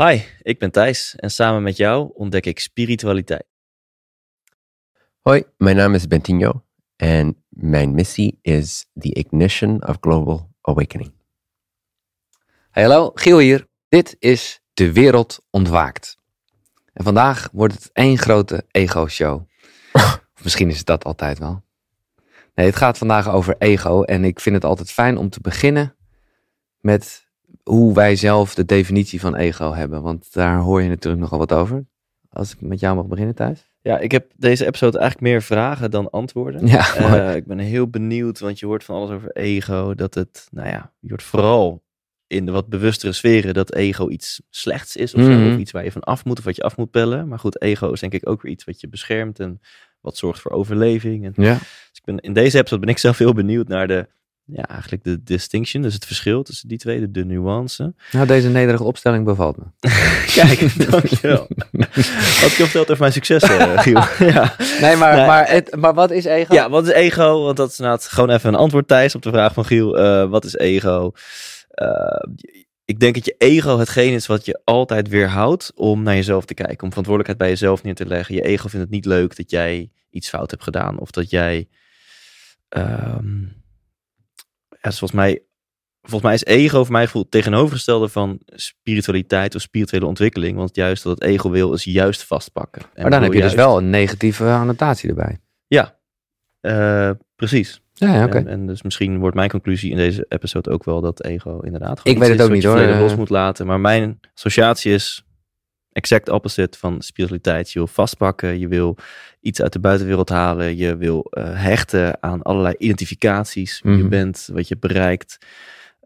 Hi, ik ben Thijs en samen met jou ontdek ik spiritualiteit. Hoi, mijn naam is Bentinho en mijn missie is the ignition of global awakening. Hey, hallo, Giel hier. Dit is De Wereld Ontwaakt. En vandaag wordt het één grote ego-show. of misschien is het dat altijd wel. Nee, het gaat vandaag over ego en ik vind het altijd fijn om te beginnen met hoe wij zelf de definitie van ego hebben. Want daar hoor je natuurlijk nogal wat over. Als ik met jou mag beginnen, Thijs. Ja, ik heb deze episode eigenlijk meer vragen dan antwoorden. Ja, Eh, ik ben heel benieuwd, want je hoort van alles over ego. Dat het, nou ja, je hoort vooral in de wat bewustere sferen dat ego iets slechts is. Of, zo, Mhm. of iets waar je van af moet of wat je af moet pellen. Maar goed, ego is denk ik ook weer iets wat je beschermt en wat zorgt voor overleving. En Ja. Dus ik ben, in deze episode ben ik zelf heel benieuwd naar de, ja, eigenlijk de distinction. Dus het verschil tussen die twee, de, de nuance. Nou, deze nederige opstelling bevalt me. Kijk, dankjewel. Wat je verteld over mijn succes, eh, Giel. ja. Nee, maar, Nee. maar, het, maar wat is ego? ja, wat is ego? Want dat is inderdaad gewoon even een antwoord, Thijs, op de vraag van Giel. Eh, wat is ego? Eh, ik denk dat je ego hetgeen is wat je altijd weerhoudt om naar jezelf te kijken. Om verantwoordelijkheid bij jezelf neer te leggen. Je ego vindt het niet leuk dat jij iets fout hebt gedaan. Of dat jij... ehm, ja, volgens mij... Volgens mij is ego voor mij gevoel het tegenovergestelde van spiritualiteit of spirituele ontwikkeling. Want juist dat het ego wil is juist vastpakken. En maar dan heb je dus wel een negatieve annotatie erbij. Ja, eh, precies. Ja, ja, oké. En, en dus misschien wordt mijn conclusie in deze episode ook wel dat ego inderdaad Ik weet het ook is niet, hoor. los moet laten. Maar mijn associatie is exact opposite van spiritualiteit. Je wil vastpakken, je wil iets uit de buitenwereld halen, je wil eh, hechten aan allerlei identificaties, wie je Mhm. bent, wat je bereikt.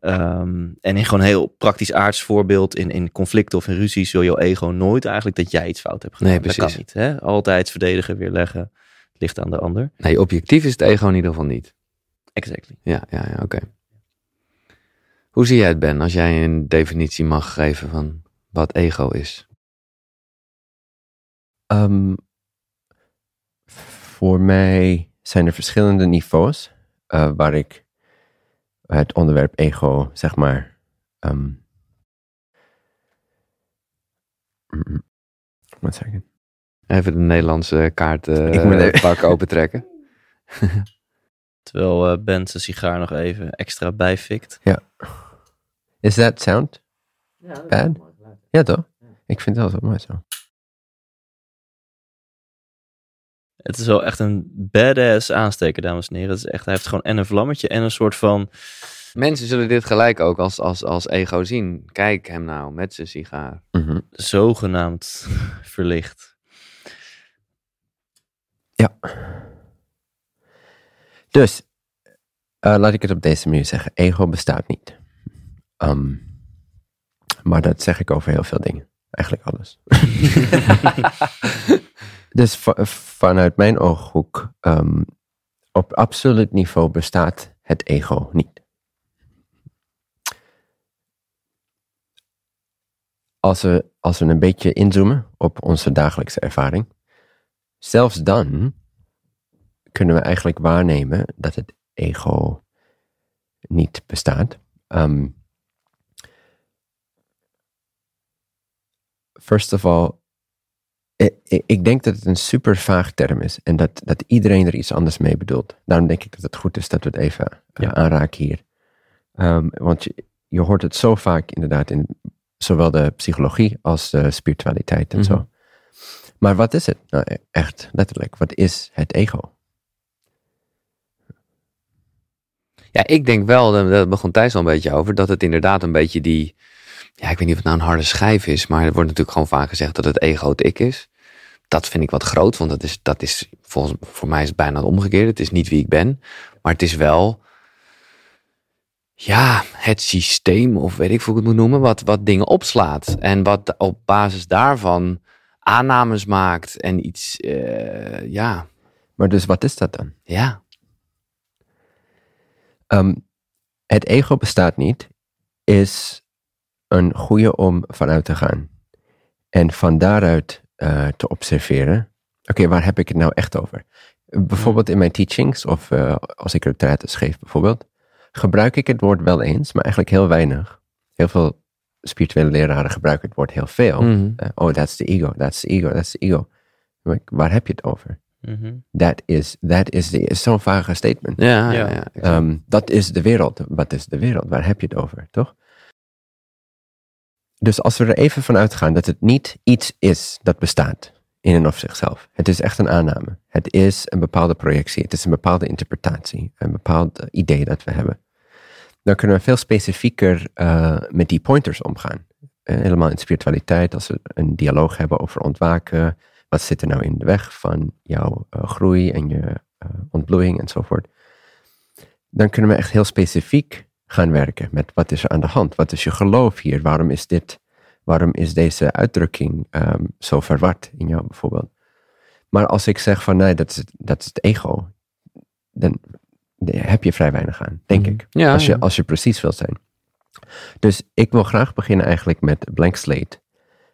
Ehm, en in gewoon een heel praktisch aards voorbeeld, in, in conflicten of in ruzies, wil jouw ego nooit eigenlijk dat jij iets fout hebt gedaan. Nee, Dat precies. kan niet. Hè? Altijd verdedigen, weerleggen. Het ligt aan de ander. Nee, objectief is het ego in ieder geval niet. Exactly. Ja, ja, ja, oké. Hoe zie jij het, Ben, als jij een definitie mag geven van wat ego is? Ehm, voor mij zijn er verschillende niveaus eh, waar ik het onderwerp ego, zeg maar, ehm mm, one second. Even de Nederlandse kaart eh Ik moet even- pak opentrekken. Terwijl eh Ben zijn sigaar nog even extra bijfikt. Is that sound bad? Ja, toch? Ik vind het wel zo mooi zo. Het is wel echt een badass aansteker, dames en heren. Het is echt, hij heeft gewoon en een vlammetje en een soort van... Mensen zullen dit gelijk ook als, als, als ego zien. Kijk hem nou met zijn sigaar. Mhm. zogenaamd verlicht. Dus, eh, laat ik het op deze manier zeggen. Ego bestaat niet. Ehm, maar dat zeg ik over heel veel dingen. Eigenlijk alles. dus va- vanuit mijn ooghoek, ehm, op absoluut niveau bestaat het ego niet. Als we, als we een beetje inzoomen op onze dagelijkse ervaring, zelfs dan kunnen we eigenlijk waarnemen dat het ego niet bestaat. Ehm, first of all, ik denk dat het een super vaag term is en dat, dat iedereen er iets anders mee bedoelt. Daarom denk ik dat het goed is dat we het even eh, aanraken hier. Ehm, want je, je hoort het zo vaak inderdaad in zowel de psychologie als de spiritualiteit en Mhm. zo. Maar wat is het? Nou, e- echt, letterlijk, wat is het ego? Ja, ik denk wel, daar begon Thijs al een beetje over, dat het inderdaad een beetje die, ja, ik weet niet of het nou een harde schijf is, maar er wordt natuurlijk gewoon vaak gezegd dat het ego het ik is. Dat vind ik wat groot, want dat is, dat is volgens voor mij is het bijna het omgekeerde. Het is niet wie ik ben, maar het is wel, ja, het systeem, of weet ik hoe ik het moet noemen, wat, wat dingen opslaat. En wat op basis daarvan aannames maakt en iets, eh, ja, Maar dus wat is dat dan? ja, Ehm, het ego bestaat niet, is een goede om vanuit te gaan. En van daaruit eh, te observeren. Oké, waar heb ik het nou echt over? Bijvoorbeeld in mijn teachings, of eh, als ik retraites geef bijvoorbeeld, gebruik ik het woord wel eens, maar eigenlijk heel weinig. Heel veel spirituele leraren gebruiken het woord heel veel. Mhm. Eh, oh, that's the ego, that's the ego, that's the ego. Waar heb je het over? Mhm. That is, that is, the, is zo'n vage statement. Ja, ja, Ja. Ehm, dat is de wereld. Wat is de wereld? Waar heb je het over, toch? Dus als we er even van uitgaan dat het niet iets is dat bestaat in en of zichzelf. Het is echt een aanname. Het is een bepaalde projectie. Het is een bepaalde interpretatie. Een bepaald eh, idee dat we hebben. Dan kunnen we veel specifieker eh, met die pointers omgaan. Eh, helemaal in spiritualiteit, als we een dialoog hebben over ontwaken. Wat zit er nou in de weg van jouw groei en je ontbloeiing enzovoort dan kunnen we echt heel specifiek gaan werken met wat is er aan de hand? Wat is je geloof hier? Waarom is dit, waarom is deze uitdrukking ehm, zo verward in jou bijvoorbeeld? Maar als ik zeg van nee, dat is, het- dat is het ego, dan heb je vrij weinig aan, denk ik. Ja, als, je, ja. als je precies wilt zijn. Dus ik wil graag beginnen eigenlijk met blank slate.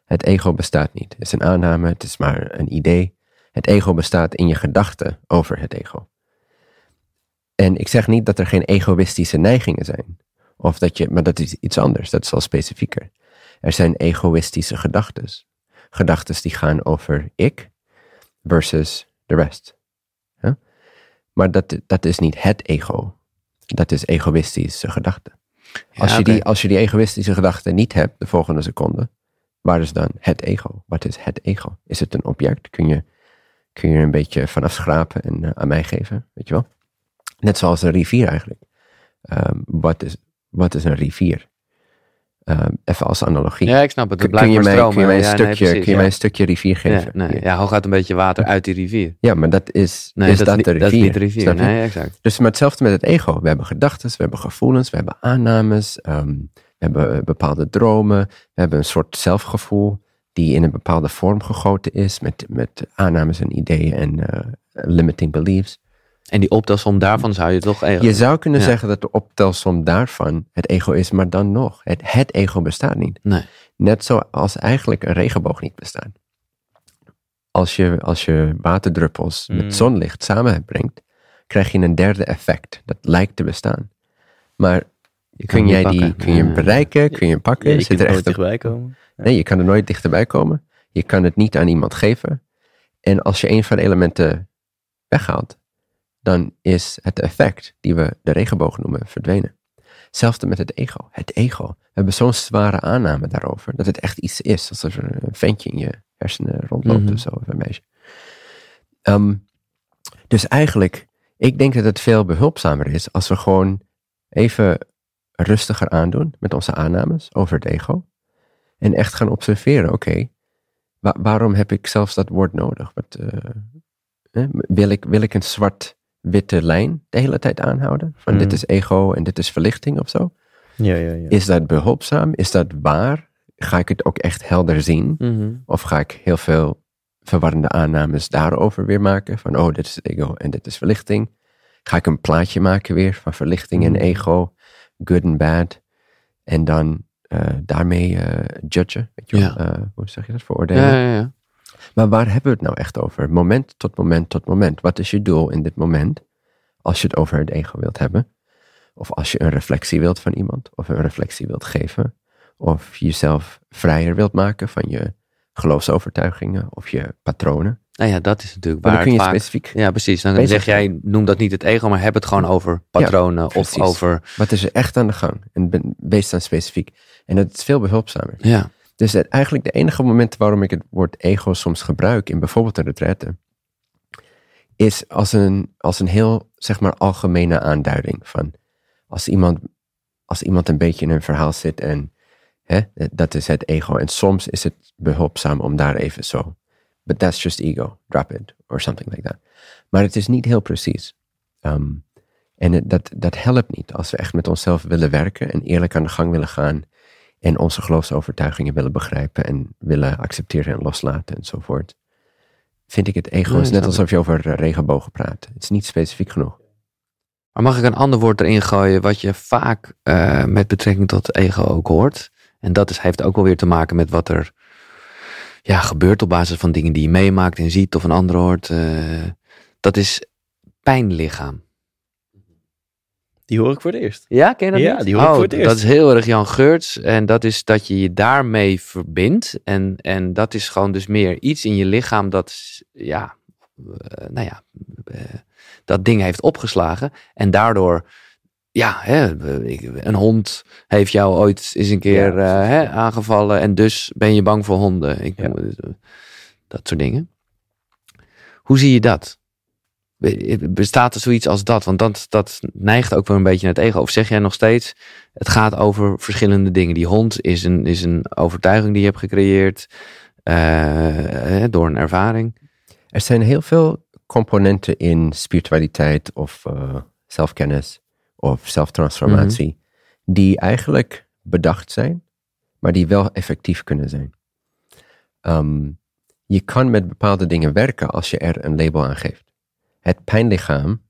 Het ego bestaat niet. Het is een aanname, het is maar een idee. Het ego bestaat in je gedachten over het ego. En ik zeg niet dat er geen egoïstische neigingen zijn. Of dat je, maar dat is iets anders, dat is al specifieker. Er zijn egoïstische gedachten. Gedachten die gaan over ik versus de rest. Ja? Maar dat, dat is niet het ego. Dat is egoïstische gedachten. Ja, Als, je die, als je die egoïstische gedachten niet hebt, de volgende seconde, waar is dan het ego? Wat is het ego? Is het een object? Kun je, kun je er een beetje vanaf schrapen en eh, aan mij geven? Weet je wel? Net zoals een rivier eigenlijk. Ehm, wat, is, wat is een rivier? Ehm, even als analogie. Ja, ik snap het. Het kun, je mij, stromen. kun je mij een, Ja, nee, stukje, precies, kun je ja. mij een stukje rivier geven? Ja, nee, ja, hooguit een beetje water uit die rivier. Ja, maar dat is, Nee, is dat, de rivier. dat is niet de rivier. Nee, exact. Dus maar hetzelfde met het ego. We hebben gedachten, we hebben gevoelens, we hebben aannames, ehm, we hebben eh, bepaalde dromen, we hebben een soort zelfgevoel die in een bepaalde vorm gegoten is met, met aannames en ideeën en eh, limiting beliefs. En die optelsom daarvan zou je toch... eh, Je zou kunnen Ja. zeggen dat de optelsom daarvan het ego is, maar dan nog. Het, het ego bestaat niet. Nee. Net zoals eigenlijk een regenboog niet bestaat. Als je, als je waterdruppels Mm. met zonlicht samenbrengt, krijg je een derde effect. Dat lijkt te bestaan. Maar Je kun jij die pakken. kun je hem Ja. bereiken? Kun je hem pakken? Ja, je Zit kunt er echt een- dichtbij komen. Nee, je kan er nooit dichterbij komen. Je kan het niet aan iemand geven. En als je een van de elementen weghaalt, dan is het effect die we de regenboog noemen verdwenen. Hetzelfde met het ego. Het ego. We hebben zo'n zware aanname daarover. Dat het echt iets is. Alsof er een ventje in je hersenen rondloopt Mhm. of zo. Of een meisje. Ehm, dus eigenlijk, ik denk dat het veel behulpzamer is als we gewoon even rustiger aandoen met onze aannames over het ego. En echt gaan observeren, oké, wa- waarom heb ik zelfs dat woord nodig? Wat, eh, eh, wil, ik, wil ik een zwart-witte lijn de hele tijd aanhouden? Van dit Mm. is ego en dit is verlichting of zo? Ja, ja, ja. Is dat behulpzaam? Is dat waar? Ga ik het ook echt helder zien? Mhm. Of ga ik heel veel verwarrende aannames daarover weer maken? Van, oh, dit is ego en dit is verlichting. Ga ik een plaatje maken weer van verlichting en Mhm. ego, good en bad. En dan eh, daarmee eh judgen, weet je wel? Eh, hoe zeg je dat, veroordelen? Ja, ja, ja. Maar waar hebben we het nou echt over? Moment tot moment tot moment. Wat is je doel in dit moment? Als je het over het ego wilt hebben. Of als je een reflectie wilt van iemand. Of een reflectie wilt geven. Of jezelf vrijer wilt maken van je geloofsovertuigingen. Of je patronen. Nou ja, dat is natuurlijk Maar waar dan kun je vaak... specifiek. Ja, precies. Dan zeg jij, noem dat niet het ego, maar heb het gewoon over patronen of over... Wat is er echt aan de gang? En ben- wees dan specifiek. En dat is veel behulpzamer. Ja, Dus het, eigenlijk de enige moment waarom ik het woord ego soms gebruik, in bijvoorbeeld een retraite, is als een, als een heel, zeg maar, algemene aanduiding van als iemand, als iemand een beetje in een verhaal zit en hè, dat is het ego. En soms is het behulpzaam om daar even zo, but that's just ego, drop it, or something like that. Maar het is niet heel precies. Ehm, en dat, dat helpt niet als we echt met onszelf willen werken en eerlijk aan de gang willen gaan en onze geloofsovertuigingen willen begrijpen en willen accepteren en loslaten enzovoort. Vind ik het ego Nee, is net alsof je over regenbogen praat. Het is niet specifiek genoeg. maar mag ik een ander woord erin gooien wat je vaak eh, met betrekking tot ego ook hoort? En dat is, heeft ook wel weer te maken met wat er ja, gebeurt op basis van dingen die je meemaakt en ziet of een ander hoort. eh, dat is pijnlichaam. Die hoor ik voor het eerst. Ja, ken je dat Ja, niet? die hoor ik oh, voor het eerst. Dat is heel erg Jan Geurts. En dat is dat je je daarmee verbindt. En, en dat is gewoon dus meer iets in je lichaam dat, ja, eh, nou ja, eh, dat ding heeft opgeslagen. En daardoor, ja, hè, ik- een hond heeft jou ooit eens een keer Ja, eh, hè, aangevallen. En dus ben je bang voor honden. Ik, Ja. eh, Dat soort dingen. Hoe zie je dat? Be- Bestaat er zoiets als dat? Want dat, dat neigt ook wel een beetje naar het ego. Of zeg jij nog steeds, het gaat over verschillende dingen. Die hond is een, is een overtuiging die je hebt gecreëerd eh, door een ervaring. Er zijn heel veel componenten in spiritualiteit of eh, zelfkennis of zelftransformatie die eigenlijk bedacht zijn, maar die wel effectief kunnen zijn. Ehm, je kan met bepaalde dingen werken als je er een label aan geeft. Het pijnlichaam,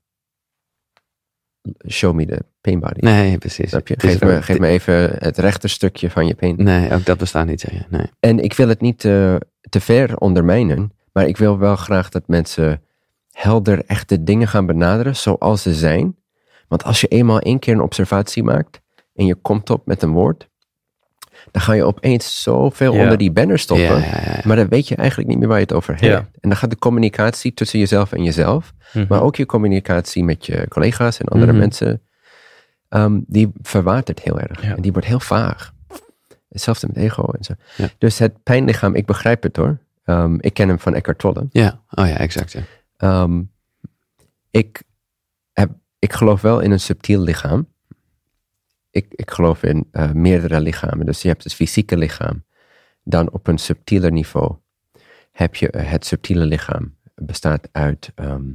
show me the pain body. Nee, precies. Snap je? Geef, me, ook- geef me even het rechterstukje van je pain. Nee, ook dat bestaat niet, zeg je. Nee. En ik wil het niet te ver ondermijnen, maar ik wil wel graag dat mensen helder echte dingen gaan benaderen zoals ze zijn. Want als je eenmaal één keer een observatie maakt en je komt op met een woord, dan ga je opeens zoveel onder die banner stoppen. Maar dan weet je eigenlijk niet meer waar je het over hebt. En dan gaat de communicatie tussen jezelf en jezelf, Mhm. maar ook je communicatie met je collega's en andere Mhm. mensen, ehm, die verwatert heel erg. En die wordt heel vaag. Hetzelfde met ego en zo. Ja. Dus het pijnlichaam, ik begrijp het hoor. Ehm, ik ken hem van Eckhart Tolle. Ja, oh ja, exact. Ja. Ehm, ik, heb, ik geloof wel in een subtiel lichaam. Ik, ik geloof in eh, meerdere lichamen. Dus je hebt het fysieke lichaam. Dan op een subtieler niveau heb je eh, het subtiele lichaam. bestaat uit ehm,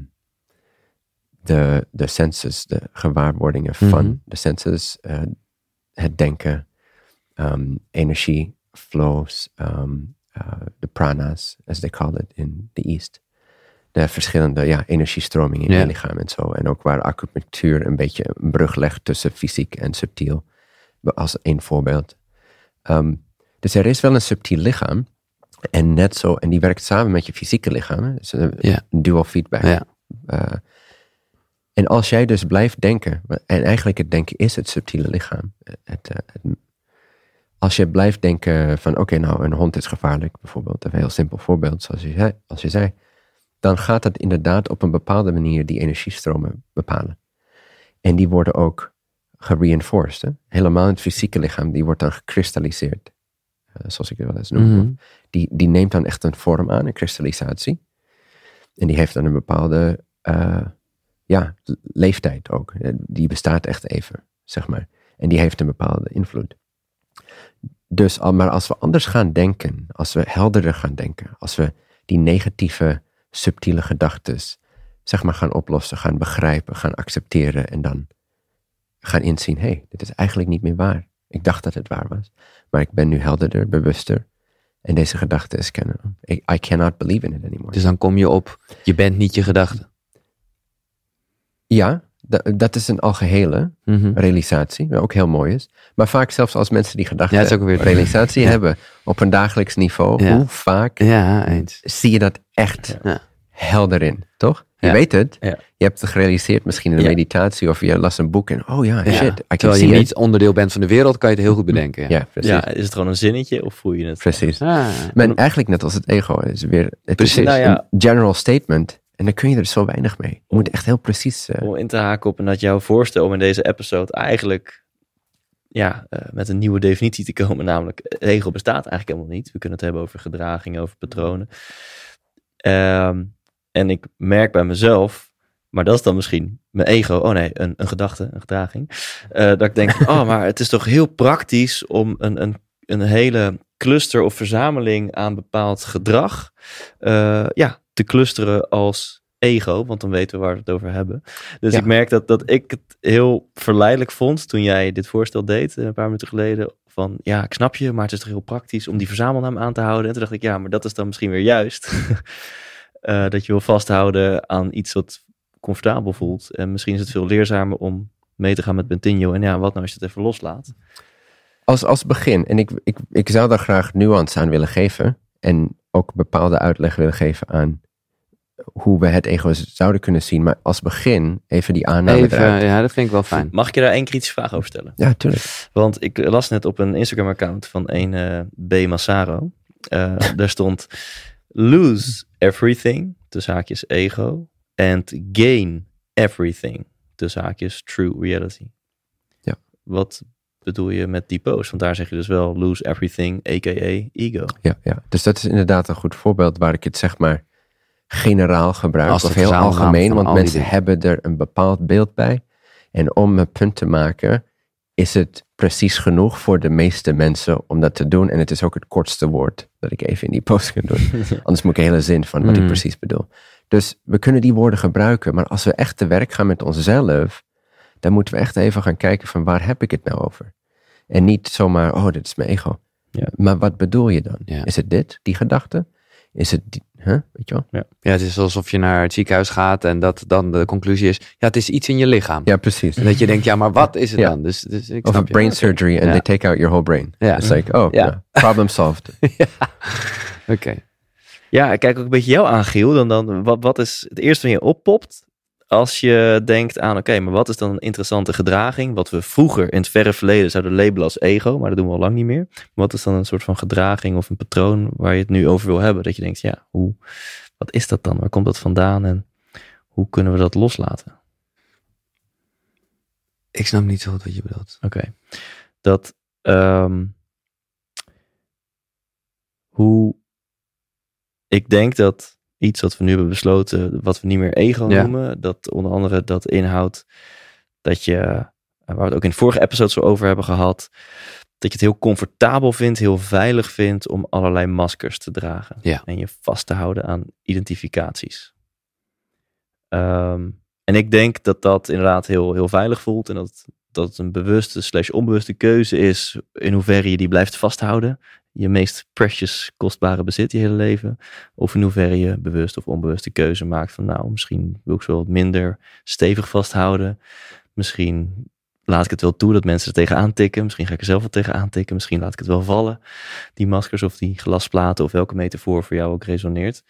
de, de senses, de gewaarwordingen van Mhm. de senses. eh, het denken, ehm, energie, flows, eh, de pranas, as they call it in the East de verschillende ja, energiestromingen in Ja. je lichaam en zo. En ook waar acupunctuur een beetje een brug legt tussen fysiek en subtiel. Als één voorbeeld. Ehm, dus er is wel een subtiel lichaam. En net zo, en die werkt samen met je fysieke lichaam. Dus een Ja. dual feedback. Ja. Eh, en als jij dus blijft denken, en eigenlijk het denken is het subtiele lichaam. Het, eh, het- als je blijft denken van, oké, nou, een hond is gevaarlijk, bijvoorbeeld. Een heel simpel voorbeeld, zoals je zei. Als je zei dan gaat het inderdaad op een bepaalde manier die energiestromen bepalen. En die worden ook gereinforced. Hè? Helemaal in het fysieke lichaam, die wordt dan gekristalliseerd. Eh, zoals ik het wel eens noem. Mhm. Die, die neemt dan echt een vorm aan, een kristallisatie. En die heeft dan een bepaalde eh, ja, leeftijd ook. Eh, Die bestaat echt even, zeg maar. En die heeft een bepaalde invloed. Dus, al- maar als we anders gaan denken, als we helderder gaan denken, als we die negatieve, subtiele gedachten, zeg maar, gaan oplossen, gaan begrijpen, gaan accepteren en dan gaan inzien, hé, hey, dit is eigenlijk niet meer waar. Ik dacht dat het waar was, maar ik ben nu helderder, bewuster. En deze gedachte is kennen. I, I cannot believe in it anymore. Dus dan kom je op, je bent niet je gedachte. ja, da- dat is een algehele Mhm. realisatie, wat ook heel mooi is. Maar vaak zelfs als mensen die gedachte Ja, weer- realisatie Ja. hebben op een dagelijks niveau, Ja. hoe vaak Ja, eens. zie je dat echt Ja. helder in, toch? Je Ja. weet het. Ja. Je hebt het gerealiseerd misschien in een Ja. meditatie of je las een boek en oh ja, Ja. shit, I can Terwijl see je it. niet onderdeel bent van de wereld, kan je het heel goed bedenken. Ja. Ja, precies. Ja, is het gewoon een zinnetje of voel je het? Precies. Ah. Maar eigenlijk net als het ego is weer, het Precies. is Nou ja. een general statement en dan kun je er zo weinig mee. Je moet echt heel precies, eh, Om in te haken op en dat jouw voorstel om in deze episode eigenlijk ja, eh, met een nieuwe definitie te komen. Namelijk, het ego bestaat eigenlijk helemaal niet. We kunnen het hebben over gedragingen, over patronen. Ehm, en ik merk bij mezelf, maar dat is dan misschien mijn ego. Oh nee, een, een gedachte, een gedraging. eh, dat ik denk, oh, maar het is toch heel praktisch om een, een, een hele cluster of verzameling aan bepaald gedrag eh, ja, te clusteren als ego, want dan weten we waar we het over hebben. Dus Ja. ik merk dat, dat ik het heel verleidelijk vond toen jij dit voorstel deed, eh, een paar minuten geleden. Van ja, ik snap je, maar het is toch heel praktisch om die verzamelnaam aan te houden. En toen dacht ik, ja, maar dat is dan misschien weer juist. Eh, dat je wil vasthouden aan iets wat comfortabel voelt. En misschien is het veel leerzamer om mee te gaan met Bentinho. En ja, wat nou als je het even loslaat? als, als begin. En ik, ik, ik zou daar graag nuance aan willen geven en ook bepaalde uitleg willen geven aan hoe we het ego zouden kunnen zien. Maar als begin even die aanname Even, eruit. ja, dat vind ik wel fijn. Mag ik je daar één kritische vraag over stellen? Ja, tuurlijk. Want ik las net op een Instagram-account van een eh, B. Massaro. Eh, daar stond lose everything, tussen haakjes ego. And gain everything, tussen haakjes true reality. Ja. Wat bedoel je met die post? Want daar zeg je dus wel lose everything, a.k.a. ego. Ja, ja, dus dat is inderdaad een goed voorbeeld waar ik het zeg maar generaal gebruik. Als de of heel algemeen, want al mensen dingen. hebben er een bepaald beeld bij. En om een punt te maken, is het precies genoeg voor de meeste mensen om dat te doen. En het is ook het kortste woord dat ik even in die post kan doen. Anders moet ik een hele zin van wat ik Mhm. precies bedoel. Dus we kunnen die woorden gebruiken, maar als we echt te werk gaan met onszelf, dan moeten we echt even gaan kijken van waar heb ik het nou over? En niet zomaar, oh, dit is mijn ego. Ja. Maar wat bedoel je dan? Ja. Is het dit, die gedachte? Is het die, huh? weet je wel? Ja, het is alsof je naar het ziekenhuis gaat en dat dan de conclusie is, ja, het is iets in je lichaam. Ja, precies. En dat je denkt, ja, maar wat is het Ja. dan? Dus, dus ik Of snap een je. brain surgery and Ja. they take out your whole brain. Ja. It's like, oh, Ja. ja, problem solved. Oké. Ja, ik kijk ook een beetje jou aan, Giel. Dan, dan, wat, wat is het eerste wat je oppopt als je denkt aan, oké, maar wat is dan een interessante gedraging? Wat we vroeger in het verre verleden zouden labelen als ego, maar dat doen we al lang niet meer. Wat is dan een soort van gedraging of een patroon waar je het nu over wil hebben? Dat je denkt, ja, hoe, wat is dat dan? Waar komt dat vandaan en hoe kunnen we dat loslaten? Ik snap niet zo goed wat je bedoelt. Oké. Dat, ehm, hoe, ik denk dat iets wat we nu hebben besloten, wat we niet meer ego Ja. noemen, dat onder andere dat inhoudt dat je, eh, waar we het ook in de vorige episode zo over hebben gehad, dat je het heel comfortabel vindt, heel veilig vindt om allerlei maskers te dragen. Ja. En je vast te houden aan identificaties. Ehm, en ik denk dat dat inderdaad heel, heel veilig voelt en dat, dat het een bewuste slash onbewuste keuze is in hoeverre je die blijft vasthouden. Je meest precious, kostbare bezit je hele leven. Of in hoeverre je bewust of onbewust de keuze maakt van nou, misschien wil ik ze wel wat minder stevig vasthouden. Misschien laat ik het wel toe dat mensen er tegenaan tikken. Misschien ga ik er zelf wel tegenaan tikken. Misschien laat ik het wel vallen. Die maskers of die glasplaten of welke metafoor voor jou ook resoneert.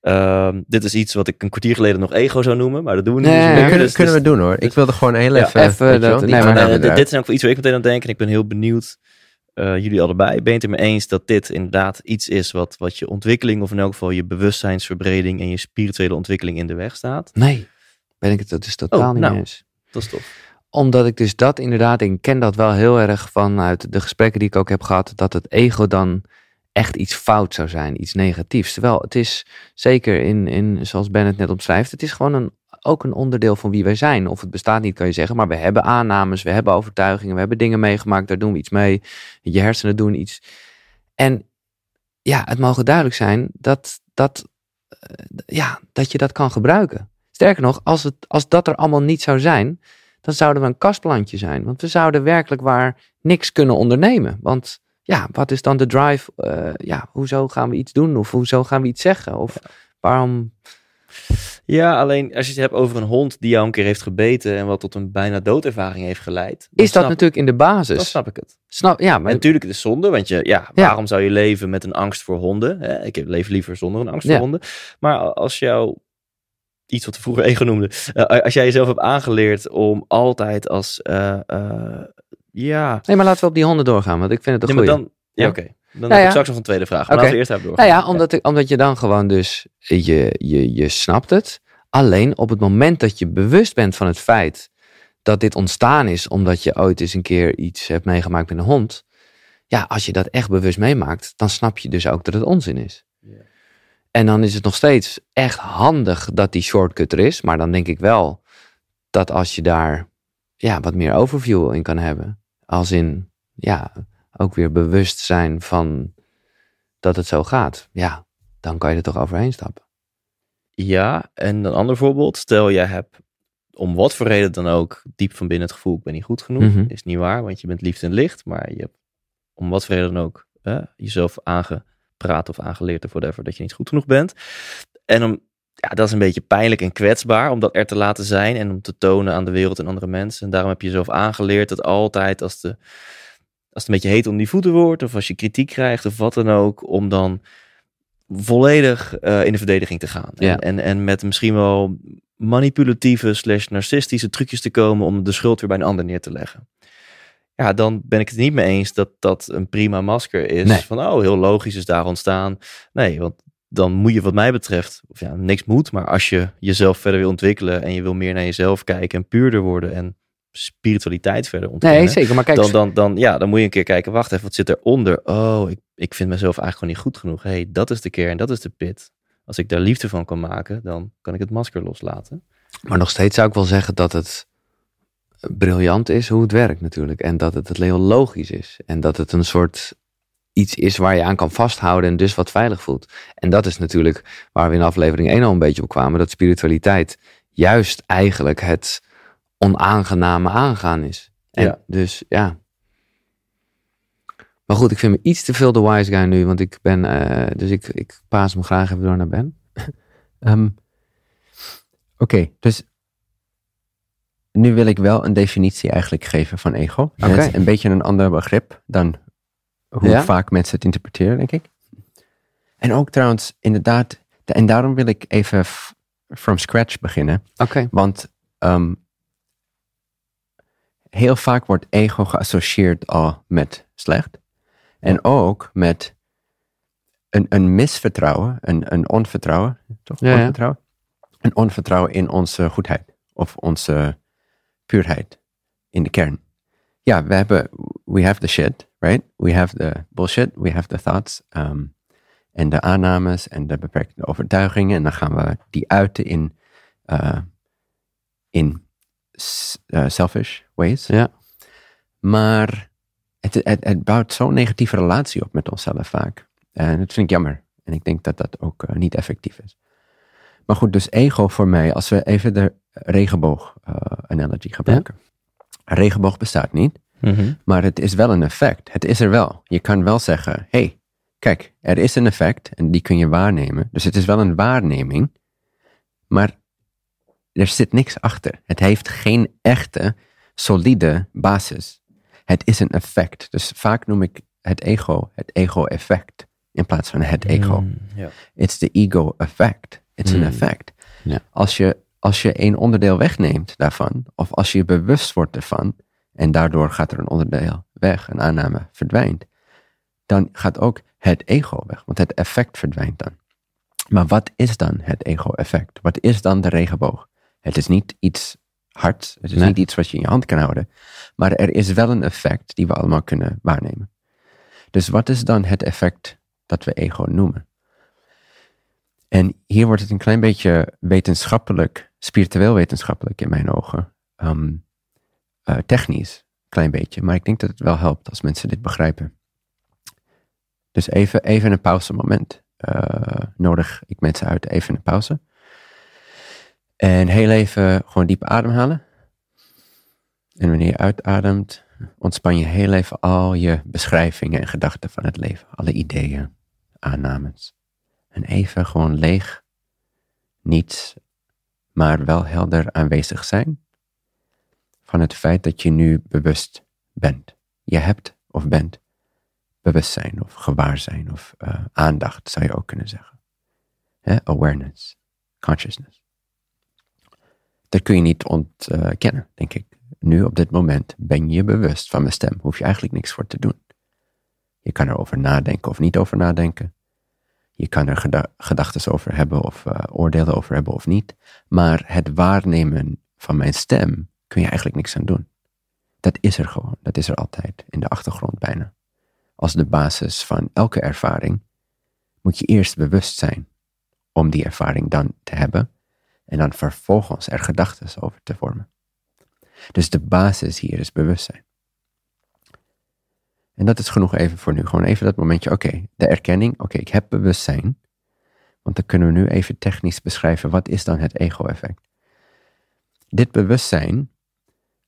Ehm, dit is iets wat ik een kwartier geleden nog ego zou noemen, maar dat doen we nu Nee, niet ja, meer. kunnen, Dus- kunnen dus- we doen hoor. Ik wilde gewoon heel Ja, even, even dat- nee, maar- Nou, dit is ook iets waar ik meteen aan denk en ik ben heel benieuwd eh, jullie allebei. Ben je het er mee eens dat dit inderdaad iets is wat, wat je ontwikkeling of in elk geval je bewustzijnsverbreding en je spirituele ontwikkeling in de weg staat? Nee, ben ik het er dus totaal Oh, niet nou. mee eens. Dat is tof. Omdat ik dus dat inderdaad, ik ken dat wel heel erg vanuit de gesprekken die ik ook heb gehad, dat het ego dan echt iets fout zou zijn, iets negatiefs. Terwijl het is zeker in, in zoals Ben het net omschrijft, het is gewoon een, ook een onderdeel van wie wij zijn. Of het bestaat niet, kan je zeggen, maar we hebben aannames, we hebben overtuigingen, we hebben dingen meegemaakt, daar doen we iets mee. Je hersenen doen iets. En ja, het mogen duidelijk zijn dat, dat, eh, ja, dat je dat kan gebruiken. Sterker nog, als, het, als dat er allemaal niet zou zijn, dan zouden we een kastplantje zijn. Want we zouden werkelijk waar niks kunnen ondernemen. Want ja, wat is dan de drive? Eh, ja, hoezo gaan we iets doen? Of hoezo gaan we iets zeggen? Of waarom? Ja, alleen als je het hebt over een hond die jou een keer heeft gebeten en wat tot een bijna doodervaring heeft geleid. Is dat natuurlijk in de basis? Dan snap ik het. Snap, ja, En maar natuurlijk, het is zonde, want je, ja, Ja. waarom zou je leven met een angst voor honden? Hè? Ik leef liever zonder een angst Ja. voor honden. Maar als jou, iets wat we vroeger ego noemden, eh, als jij jezelf hebt aangeleerd om altijd als, eh, eh, ja... nee, maar laten we op die honden doorgaan, want ik vind het een Nee, goeie. dan, ja, Ja. oké. Dan Nou heb ja. ik straks nog een tweede vraag. Maar Oké. laten we eerst even doorgaan. Nou ja, omdat, ik, omdat je dan gewoon dus, je, je, je snapt het. Alleen op het moment dat je bewust bent van het feit dat dit ontstaan is omdat je ooit eens een keer iets hebt meegemaakt met een hond. Ja, als je dat echt bewust meemaakt, dan snap je dus ook dat het onzin is. Ja. En dan is het nog steeds echt handig dat die shortcut er is. Maar dan denk ik wel dat als je daar ja, wat meer overview in kan hebben. Als in, ja, ook weer bewust zijn van dat het zo gaat. Ja, dan kan je er toch overheen stappen. Ja, en een ander voorbeeld. Stel, jij hebt om wat voor reden dan ook diep van binnen het gevoel, ik ben niet goed genoeg. Mhm. Is niet waar, want je bent liefde en licht. Maar je hebt om wat voor reden dan ook hè, jezelf aangepraat of aangeleerd of whatever, dat je niet goed genoeg bent. En om, ja, dat is een beetje pijnlijk en kwetsbaar om dat er te laten zijn en om te tonen aan de wereld en andere mensen. En daarom heb je jezelf aangeleerd dat altijd als, de, het een beetje heet om die voeten wordt of als je kritiek krijgt of wat dan ook, om dan volledig eh, in de verdediging te gaan. Ja. En, en, en met misschien wel manipulatieve slash narcistische trucjes te komen om de schuld weer bij een ander neer te leggen. Ja, dan ben ik het niet mee eens dat dat een prima masker is. Nee. Van, oh, heel logisch is daar ontstaan. Nee, want dan moet je wat mij betreft, of ja, niks moet, maar als je jezelf verder wil ontwikkelen en je wil meer naar jezelf kijken en puurder worden en spiritualiteit verder ontwikkelen. Nee, zeker. Maar kijk, dan, dan, dan, ja, dan moet je een keer kijken, wacht even, wat zit eronder? Oh, ik, ik vind mezelf eigenlijk gewoon niet goed genoeg. hey, dat is de kern, dat is de pit. Als ik daar liefde van kan maken, dan kan ik het masker loslaten. Maar nog steeds zou ik wel zeggen dat het briljant is hoe het werkt natuurlijk. En dat het, het heel logisch is. En dat het een soort iets is waar je aan kan vasthouden en dus wat veilig voelt. En dat is natuurlijk waar we in aflevering 1 al een beetje op kwamen. Dat spiritualiteit juist eigenlijk het onaangename aangaan is. En Ja. Dus ja. Maar goed, ik vind me iets te veel de wise guy nu. Want ik ben, eh, dus ik, ik paas hem graag even door naar Ben. Ehm, Oké, dus nu wil ik wel een definitie eigenlijk geven van ego. Is een beetje een ander begrip dan hoe Ja? vaak mensen het interpreteren, denk ik. En ook trouwens, inderdaad, de- en daarom wil ik even from scratch beginnen. Oké. Want ehm, heel vaak wordt ego geassocieerd al met slecht. En ook met een, een misvertrouwen, een, een onvertrouwen, toch? Ja, onvertrouwen? Een onvertrouwen in onze goedheid of onze puurheid in de kern. Ja, we hebben, we have the shit, right? We have the bullshit, we have the thoughts. ehm, en de aannames en de beperkte overtuigingen. En dan gaan we die uiten in, eh, in eh, selfish ways. Ja. Maar het, het, het bouwt zo'n negatieve relatie op met onszelf vaak. En dat vind ik jammer. En ik denk dat dat ook eh, niet effectief is. Maar goed, dus ego voor mij, als we even de regenboog-analogie gebruiken. Een regenboog bestaat niet, maar het is wel een effect. Het is er wel. Je kan wel zeggen, hey, kijk, er is een effect en die kun je waarnemen. Dus het is wel een waarneming, maar er zit niks achter. Het heeft geen echte, solide basis. Het is een effect. Dus vaak noem ik het ego het ego-effect in plaats van het ego. Mm. It's the ego effect. It's an Mm. effect. Als, je, als je een onderdeel wegneemt daarvan, of als je bewust wordt ervan, en daardoor gaat er een onderdeel weg, een aanname verdwijnt, dan gaat ook het ego weg, want het effect verdwijnt dan. Maar wat is dan het ego-effect? Wat is dan de regenboog? Het is niet iets het is Nee. niet iets wat je in je hand kan houden, maar er is wel een effect die we allemaal kunnen waarnemen. Dus wat is dan het effect dat we ego noemen? En hier wordt het een klein beetje wetenschappelijk, spiritueel wetenschappelijk in mijn ogen. Ehm, eh, technisch, een klein beetje. Maar ik denk dat het wel helpt als mensen dit begrijpen. Dus even, even een pauzemoment. Eh nodig ik mensen uit even een pauze. En heel even gewoon diep ademhalen. En wanneer je uitademt, ontspan je heel even al je beschrijvingen en gedachten van het leven. Alle ideeën, aannames. En even gewoon leeg, niets, maar wel helder aanwezig zijn van het feit dat je nu bewust bent. Je hebt of bent bewustzijn of gewaarzijn of eh, aandacht, zou je ook kunnen zeggen. Awareness, consciousness. Dat kun je niet ontkennen, denk ik. Nu op dit moment ben je bewust van mijn stem. Hoef je eigenlijk niks voor te doen. Je kan erover nadenken of niet over nadenken. Je kan er geda gedachten over hebben of eh, oordelen over hebben of niet. Maar het waarnemen van mijn stem kun je eigenlijk niks aan doen. Dat is er gewoon. Dat is er altijd. In de achtergrond bijna. Als de basis van elke ervaring moet je eerst bewust zijn om die ervaring dan te hebben. En dan vervolgens er gedachten over te vormen. Dus de basis hier is bewustzijn. En dat is genoeg even voor nu. Gewoon even dat momentje, oké, de erkenning, oké, ik heb bewustzijn. Want dan kunnen we nu even technisch beschrijven, wat is dan het ego-effect? Dit bewustzijn,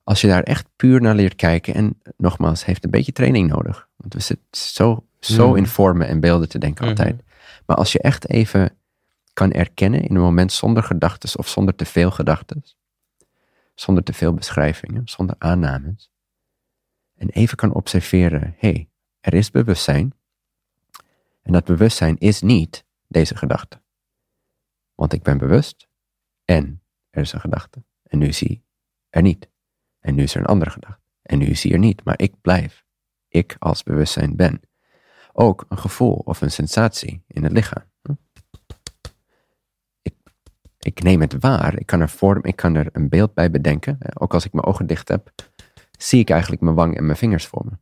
als je daar echt puur naar leert kijken, en nogmaals, heeft een beetje training nodig. Want we zitten zo, zo Mhm. in vormen en beelden te denken Mhm. altijd. Maar als je echt even kan erkennen in een moment zonder gedachten of zonder te veel gedachten, zonder te veel beschrijvingen, zonder aannames, en even kan observeren, hé, hey, er is bewustzijn. En dat bewustzijn is niet deze gedachte. Want ik ben bewust en er is een gedachte. En nu zie er niet. En nu is er een andere gedachte. En nu hij er niet, maar ik blijf. Ik als bewustzijn ben. Ook een gevoel of een sensatie in het lichaam. Ik, neem het waar. Ik kan er vorm, ik kan er een beeld bij bedenken. Ook als ik mijn ogen dicht heb, zie ik eigenlijk mijn wang en mijn vingers voor me.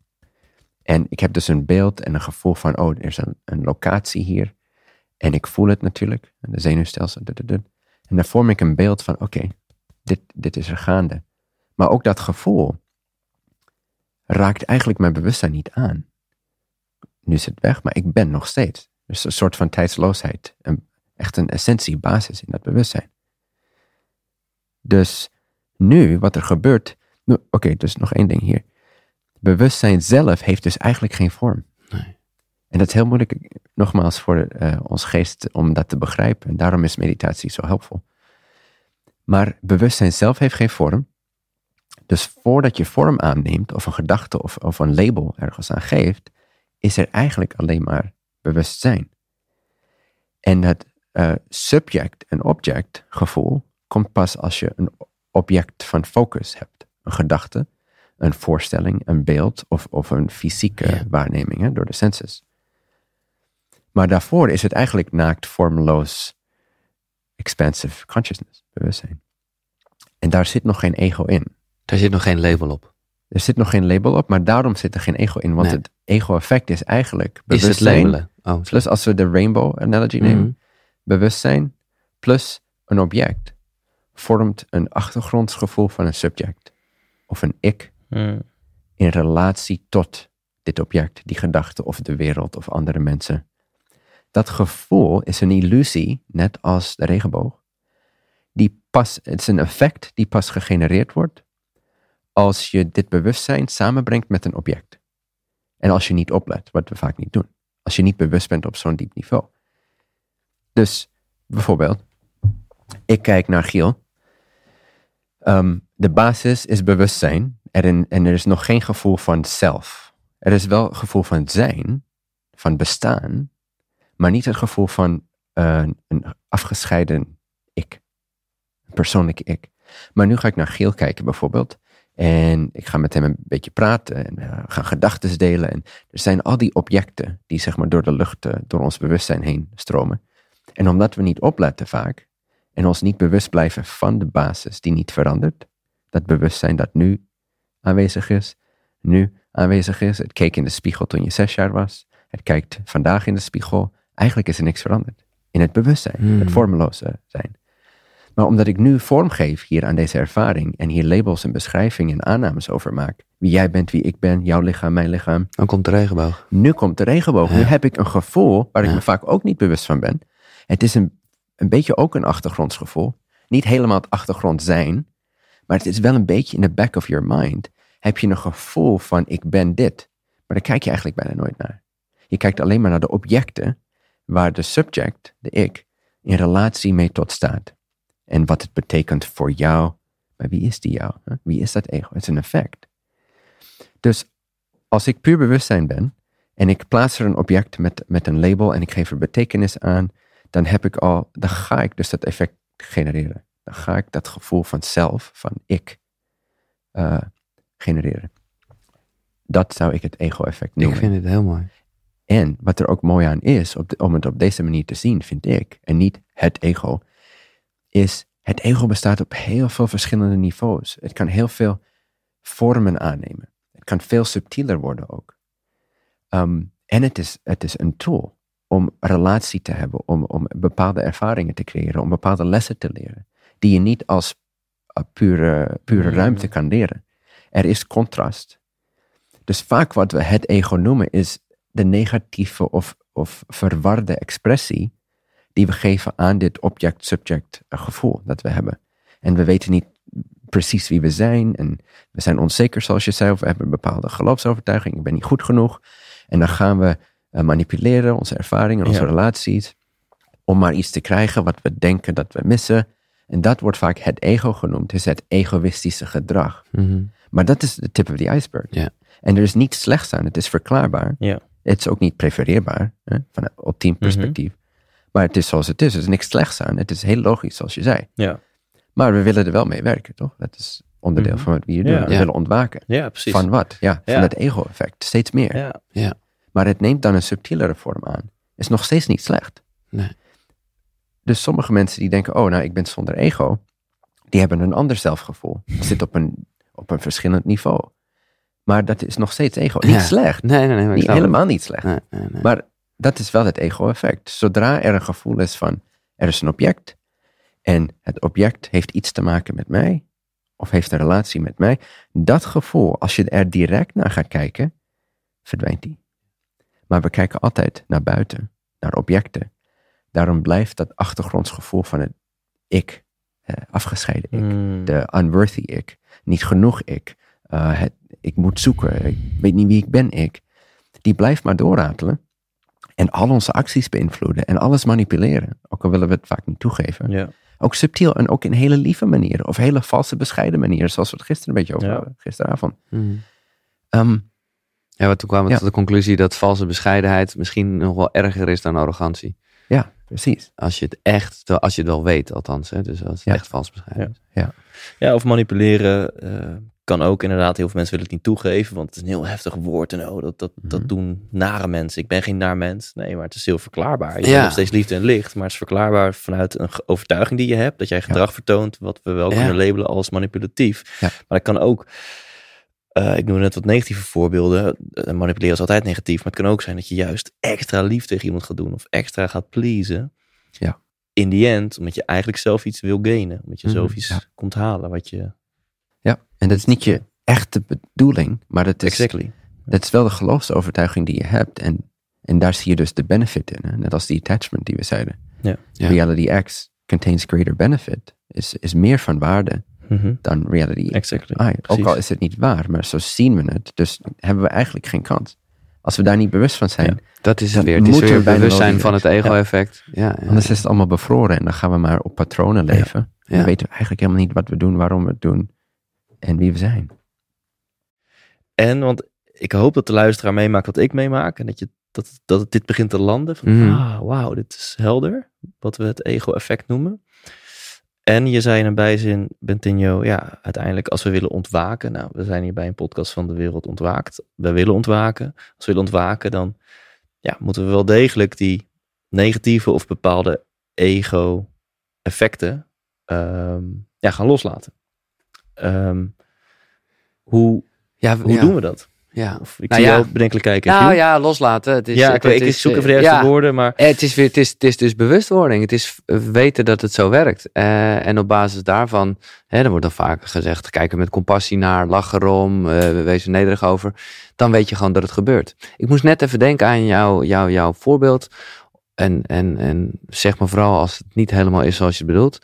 En ik heb dus een beeld en een gevoel van, oh, er is een, een locatie hier. En ik voel het natuurlijk, de zenuwstelsel. En dan vorm ik een beeld van, oké, dit, dit is er gaande. Maar ook dat gevoel raakt eigenlijk mijn bewustzijn niet aan. Nu is het weg, maar ik ben nog steeds. Dus een soort van tijdsloosheid. Echt een essentie, basis in dat bewustzijn. Dus nu, wat er gebeurt. Oké, dus nog één ding hier. Bewustzijn zelf heeft dus eigenlijk geen vorm. Nee. En dat is heel moeilijk, nogmaals, voor uh, ons geest om dat te begrijpen. En daarom is meditatie zo helpvol. Maar bewustzijn zelf heeft geen vorm. Dus voordat je vorm aanneemt, of een gedachte of, of een label ergens aan geeft, is er eigenlijk alleen maar bewustzijn. En het uh, subject en object gevoel komt pas als je een object van focus hebt. Een gedachte, een voorstelling, een beeld of, of een fysieke waarneming hè, door de senses. Maar daarvoor is het eigenlijk naakt, vormeloos, expansive consciousness, bewustzijn. En daar zit nog geen ego in. Daar zit nog geen label op. Er zit nog geen label op, maar daarom zit er geen ego in. Want Nee. het ego-effect is eigenlijk Is het bewustzijn. labelen? Oh, plus als we de rainbow analogy nemen, Mhm. Bewustzijn plus een object vormt een achtergrondsgevoel van een subject. Of een ik Hmm. in relatie tot dit object, die gedachte of de wereld of andere mensen. Dat gevoel is een illusie, net als de regenboog. Die pas, het is een effect die pas gegenereerd wordt als je dit bewustzijn samenbrengt met een object. En als je niet oplet, wat we vaak niet doen. Als je niet bewust bent op zo'n diep niveau. Dus bijvoorbeeld, ik kijk naar Giel. Ehm, de basis is bewustzijn en, er is nog geen gevoel van zelf. Er is wel gevoel van zijn, van bestaan, maar niet het gevoel van eh, een afgescheiden ik. Een persoonlijk ik. Maar nu ga ik naar Giel kijken bijvoorbeeld. En ik ga met hem een beetje praten en uh, gaan gedachten delen. En er zijn al die objecten die zeg maar door de lucht, uh, door ons bewustzijn heen stromen. En omdat we niet opletten vaak en ons niet bewust blijven van de basis die niet verandert, dat bewustzijn dat nu aanwezig is, nu aanwezig is. Het keek in de spiegel toen je zes jaar was. Het kijkt vandaag in de spiegel. Eigenlijk is er niks veranderd. In het bewustzijn, Hmm. het vormeloze zijn. Maar omdat ik nu vorm geef hier aan deze ervaring en hier labels en beschrijvingen en aannames over maak, wie jij bent, wie ik ben, jouw lichaam, mijn lichaam, Dan komt de regenboog. nu komt de regenboog. Nu heb ik een gevoel waar ik me vaak ook niet bewust van ben. Het is een, een beetje ook een achtergrondsgevoel. Niet helemaal het achtergrond zijn, maar het is wel een beetje in the back of your mind. Heb je een gevoel van ik ben dit. Maar daar kijk je eigenlijk bijna nooit naar. Je kijkt alleen maar naar de objecten waar de subject, de ik, in relatie mee tot staat. En wat het betekent voor jou. Maar wie is die jou? Wie is dat ego? Het is een effect. Dus als ik puur bewustzijn ben en ik plaats er een object met, met een label en ik geef er betekenis aan, dan heb ik al, dan ga ik dus dat effect genereren. Dan ga ik dat gevoel van zelf, van ik, eh, genereren. Dat zou ik het ego-effect noemen. Ik vind het heel mooi. En wat er ook mooi aan is, op de- om het op deze manier te zien, vind ik, en niet het ego, is het ego bestaat op heel veel verschillende niveaus. Het kan heel veel vormen aannemen. Het kan veel subtieler worden ook. Ehm, en het is, het is een tool om relatie te hebben, om, om bepaalde ervaringen te creëren, om bepaalde lessen te leren, die je niet als uh, pure, pure Mm. ruimte kan leren. Er is contrast. Dus vaak wat we het ego noemen is de negatieve of, of verwarde expressie die we geven aan dit object-subject gevoel dat we hebben. En we weten niet precies wie we zijn en we zijn onzeker zoals je zei, of we hebben een bepaalde geloofsovertuiging, ik ben niet goed genoeg. En dan gaan we eh, manipuleren, onze ervaringen, onze Ja. relaties, om maar iets te krijgen wat we denken dat we missen. En dat wordt vaak het ego genoemd, is het egoïstische gedrag. Mhm. Maar dat is de tip of the iceberg. Ja. En er is niets slechts aan, het is verklaarbaar. Ja. Het is ook niet prefereerbaar, hè, van een ultiem perspectief. Maar het is zoals het is. Er is niks slechts aan. Het is heel logisch, zoals je zei. Ja. Maar we willen er wel mee werken, toch? Dat is onderdeel Mhm. van wat we hier doen. We willen ontwaken. Ja, precies. Van wat? Ja, van het ego-effect. Steeds meer. ja. Maar het neemt dan een subtielere vorm aan. Is nog steeds niet slecht. Nee. Dus sommige mensen die denken, oh, nou, ik ben zonder ego. Die hebben een ander zelfgevoel. Zit op een, op een verschillend niveau. Maar dat is nog steeds ego. Niet Ja. slecht. Nee, nee, nee. Niet, het. helemaal niet slecht. Nee, nee, nee. Maar dat is wel het ego-effect. Zodra er een gevoel is van, er is een object. En het object heeft iets te maken met mij. Of heeft een relatie met mij. Dat gevoel, als je er direct naar gaat kijken, verdwijnt die. Maar we kijken altijd naar buiten, naar objecten. Daarom blijft dat achtergrondsgevoel van het ik, eh, afgescheiden ik. Mm. De unworthy ik, niet genoeg ik. eh, het, ik moet zoeken, ik weet niet wie ik ben ik. Die blijft maar doorratelen. En al onze acties beïnvloeden en alles manipuleren. Ook al willen we het vaak niet toegeven. Ja. Ook subtiel en ook in hele lieve manieren. Of hele valse bescheiden manieren. Zoals we het gisteren een beetje over Ja. hadden. Gisteravond. Ehm, Ja, want toen kwamen we Ja. tot de conclusie dat valse bescheidenheid misschien nog wel erger is dan arrogantie. ja, precies. Als je het echt, als je het wel weet althans. Hè? Dus als het Ja. echt vals bescheiden is. Ja, of manipuleren eh, kan ook inderdaad. Heel veel mensen willen het niet toegeven, want het is een heel heftig woord. En oh, dat, dat, dat Mhm. doen nare mensen. Ik ben geen naar mens. Nee, maar het is heel verklaarbaar. Je Ja. bent nog steeds liefde en licht, maar het is verklaarbaar vanuit een overtuiging die je hebt. Dat jij gedrag vertoont wat we wel Ja. kunnen labelen als manipulatief. Ja. Maar dat kan ook... eh, ik noem net wat negatieve voorbeelden. Eh, manipuleren is altijd negatief, maar het kan ook zijn dat je juist extra lief tegen iemand gaat doen of extra gaat pleasen. Ja. In the end, omdat je eigenlijk zelf iets wil gainen. Omdat je Mhm, zelf iets ja. komt halen wat je... Ja, en dat is niet je echte bedoeling. Maar het is, Exactly. dat is wel de geloofsovertuiging die je hebt. En, en daar zie je dus de benefit in. Hè? Net als die attachment die we zeiden. Ja. Ja. Reality X contains greater benefit. Is, is meer van waarde Mhm. dan reality Exactly. Ah, ook al is het niet waar, maar zo zien we het. Dus hebben we eigenlijk geen kans. Als we daar niet bewust van zijn, Dat is het weer. Het is weer bewustzijn van het ego-effect. Ja. Ja, anders is het allemaal bevroren en dan gaan we maar op patronen leven. En dan weten we eigenlijk helemaal niet wat we doen, waarom we het doen en wie we zijn. En, want ik hoop dat de luisteraar meemaakt wat ik meemaak. En dat, je, dat, dat dit begint te landen. Van, Mhm. ah, wauw, dit is helder. Wat we het ego-effect noemen. En je zei in een bijzin, Bentinho, ja, uiteindelijk als we willen ontwaken. Nou, we zijn hier bij een podcast van De Wereld Ontwaakt. We willen ontwaken. Als we willen ontwaken, dan ja, moeten we wel degelijk die negatieve of bepaalde ego-effecten ehm, ja, gaan loslaten. Ehm, hoe Ja, hoe ja. doen we dat? Ja. Of ik Nou zie ja. jou bedenkelijk kijken. Nou ja, loslaten. Het is, ja, het, ik, weet- ik is, zoek even de eh, juiste ja. woorden, maar Het is, weer, het, is, het is dus bewustwording. Het is weten dat het zo werkt. Eh, en op basis daarvan, hè, er wordt dan vaak gezegd, kijken met compassie naar, lach erom, eh wees er nederig over. Dan weet je gewoon dat het gebeurt. Ik moest net even denken aan jou, jou, jouw voorbeeld. En, en, en zeg maar vooral als het niet helemaal is zoals je het bedoelt.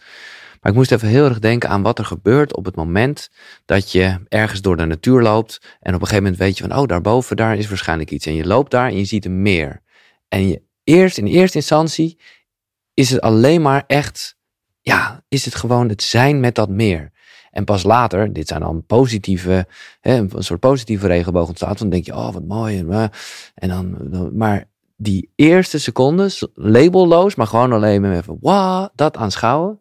Maar ik moest even heel erg denken aan wat er gebeurt op het moment dat je ergens door de natuur loopt. En op een gegeven moment weet je van, oh, daarboven, daar is waarschijnlijk iets. En je loopt daar en je ziet een meer. En je eerst, in eerste instantie, is het alleen maar echt, ja, is het gewoon het zijn met dat meer. En pas later, dit zijn dan positieve, hè, een soort positieve regenboog ontstaat. Dan denk je, oh, wat mooi. En, eh, dan, maar die eerste secondes, labelloos, maar gewoon alleen maar even, wow, dat aanschouwen.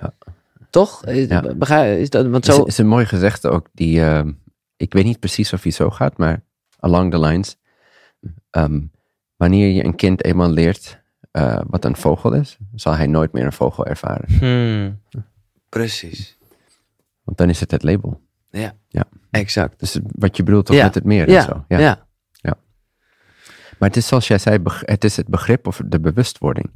Ja. Toch? Eh, Ja. Begrijp, is dat, want Het zo, is, is een mooi gezegde ook, die, ehm, ik weet niet precies of hij zo gaat, maar along the lines. Ehm, wanneer je een kind eenmaal leert eh, wat een vogel is, zal hij nooit meer een vogel ervaren. hmm, precies. Want dan is het het label. Exact. Dus wat je bedoelt ook Ja. met het meer Ja, en zo. ja. Ja. Maar het is zoals jij zei, het is het begrip of de bewustwording.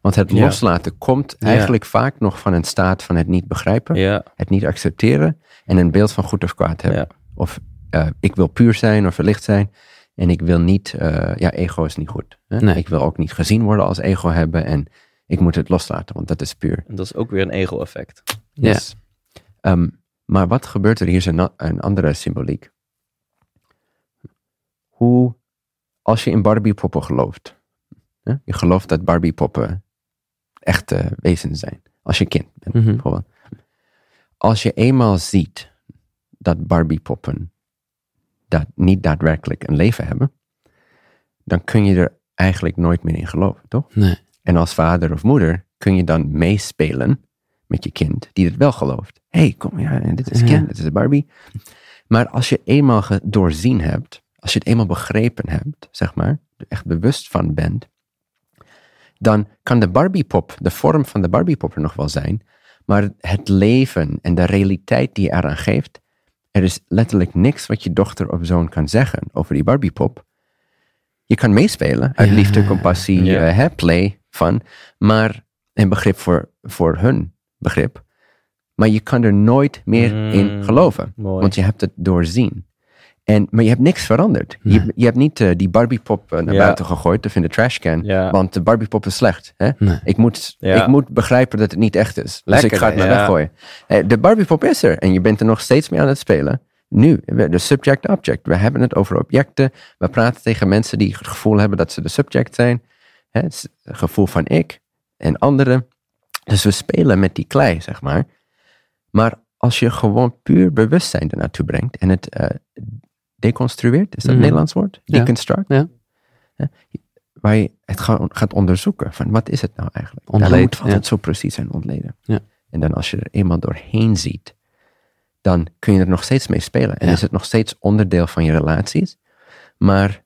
Want het Ja. loslaten komt Ja. eigenlijk vaak nog van een staat van het niet begrijpen, ja, het niet accepteren en een beeld van goed of kwaad hebben. Of eh, ik wil puur zijn of verlicht zijn en ik wil niet, eh, ja, ego is niet goed. Hè? Nee. Ik wil ook niet gezien worden als ego hebben en ik moet het loslaten, want dat is puur. en dat is ook weer een ego-effect. Ja. Yes. Ehm, maar wat gebeurt er hier is een, andere symboliek. Hoe, als je in Barbie-poppen gelooft, hè? je gelooft dat Barbie-poppen echte wezens zijn, als je kind bent Mhm. bijvoorbeeld. Als je eenmaal ziet dat Barbie-poppen dat niet daadwerkelijk een leven hebben, dan kun je er eigenlijk nooit meer in geloven, toch? Nee. En als vader of moeder kun je dan meespelen met je kind die het wel gelooft. Hé, hey, kom, ja, dit is Ja. Ken, dit is Barbie. Maar als je eenmaal doorzien hebt, als je het eenmaal begrepen hebt, zeg maar, er echt bewust van bent, dan kan de Barbiepop, de vorm van de Barbiepop er nog wel zijn, maar het leven en de realiteit die je eraan geeft, er is letterlijk niks wat je dochter of zoon kan zeggen over die Barbiepop. Je kan meespelen uit Ja. liefde, compassie, Ja. hè, play, van, maar een begrip voor, voor hun begrip. Maar je kan er nooit meer in Mm, geloven, mooi. want je hebt het doorzien. En, maar je hebt niks veranderd. Nee. Je, je hebt niet eh, die Barbiepop eh, naar Ja. buiten gegooid of in de trashcan, Ja. want de Barbiepop is slecht. Hè? Nee. Ik, moet, Ja. ik moet begrijpen dat het niet echt is. Lekker, dus ik ga het maar weggooien. Eh, De Barbiepop is er en je bent er nog steeds mee aan het spelen. Nu, de subject-object. We hebben het over objecten. We praten tegen mensen die het gevoel hebben dat ze de subject zijn. Hè, Het het gevoel van ik en anderen. Dus we spelen met die klei, zeg maar. Maar als je gewoon puur bewustzijn ernaartoe brengt en het deconstrueert, is dat Mhm. het Nederlands woord? Ja. Deconstruct? Ja. Hè? Waar je het gaat onderzoeken van wat is het nou eigenlijk? Daarom moet het ja. zo precies zijn ontleden. Ja. En dan als je er eenmaal doorheen ziet, dan kun je er nog steeds mee spelen. En Ja. is het nog steeds onderdeel van je relaties. Maar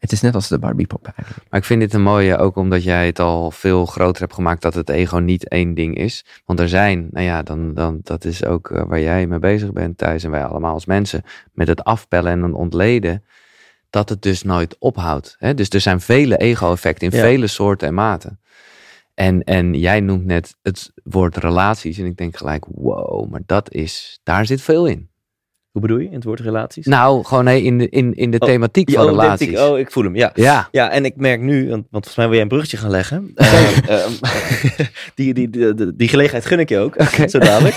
het is net als de Barbiepop eigenlijk. Maar ik vind dit een mooie, ook omdat jij het al veel groter hebt gemaakt dat het ego niet één ding is. Want er zijn, nou ja, dan, dan, dat is ook eh, waar jij mee bezig bent thuis en wij allemaal als mensen, met het afpellen en het ontleden, dat het dus nooit ophoudt. Hè? Dus er zijn vele ego-effecten in Ja. vele soorten en maten. En, en jij noemt net het woord relaties en ik denk gelijk, wow, maar dat is, daar zit veel in. Hoe bedoel je in het woord relaties? Nou, gewoon nee, in de, in, in de Oh, thematiek van relaties. ik, oh, ik voel hem, ja. Ja, Ja, en ik merk nu, want, want volgens mij wil jij een bruggetje gaan leggen. Eh, ehm, die, die, die, die, die gelegenheid gun ik je ook, zo dadelijk.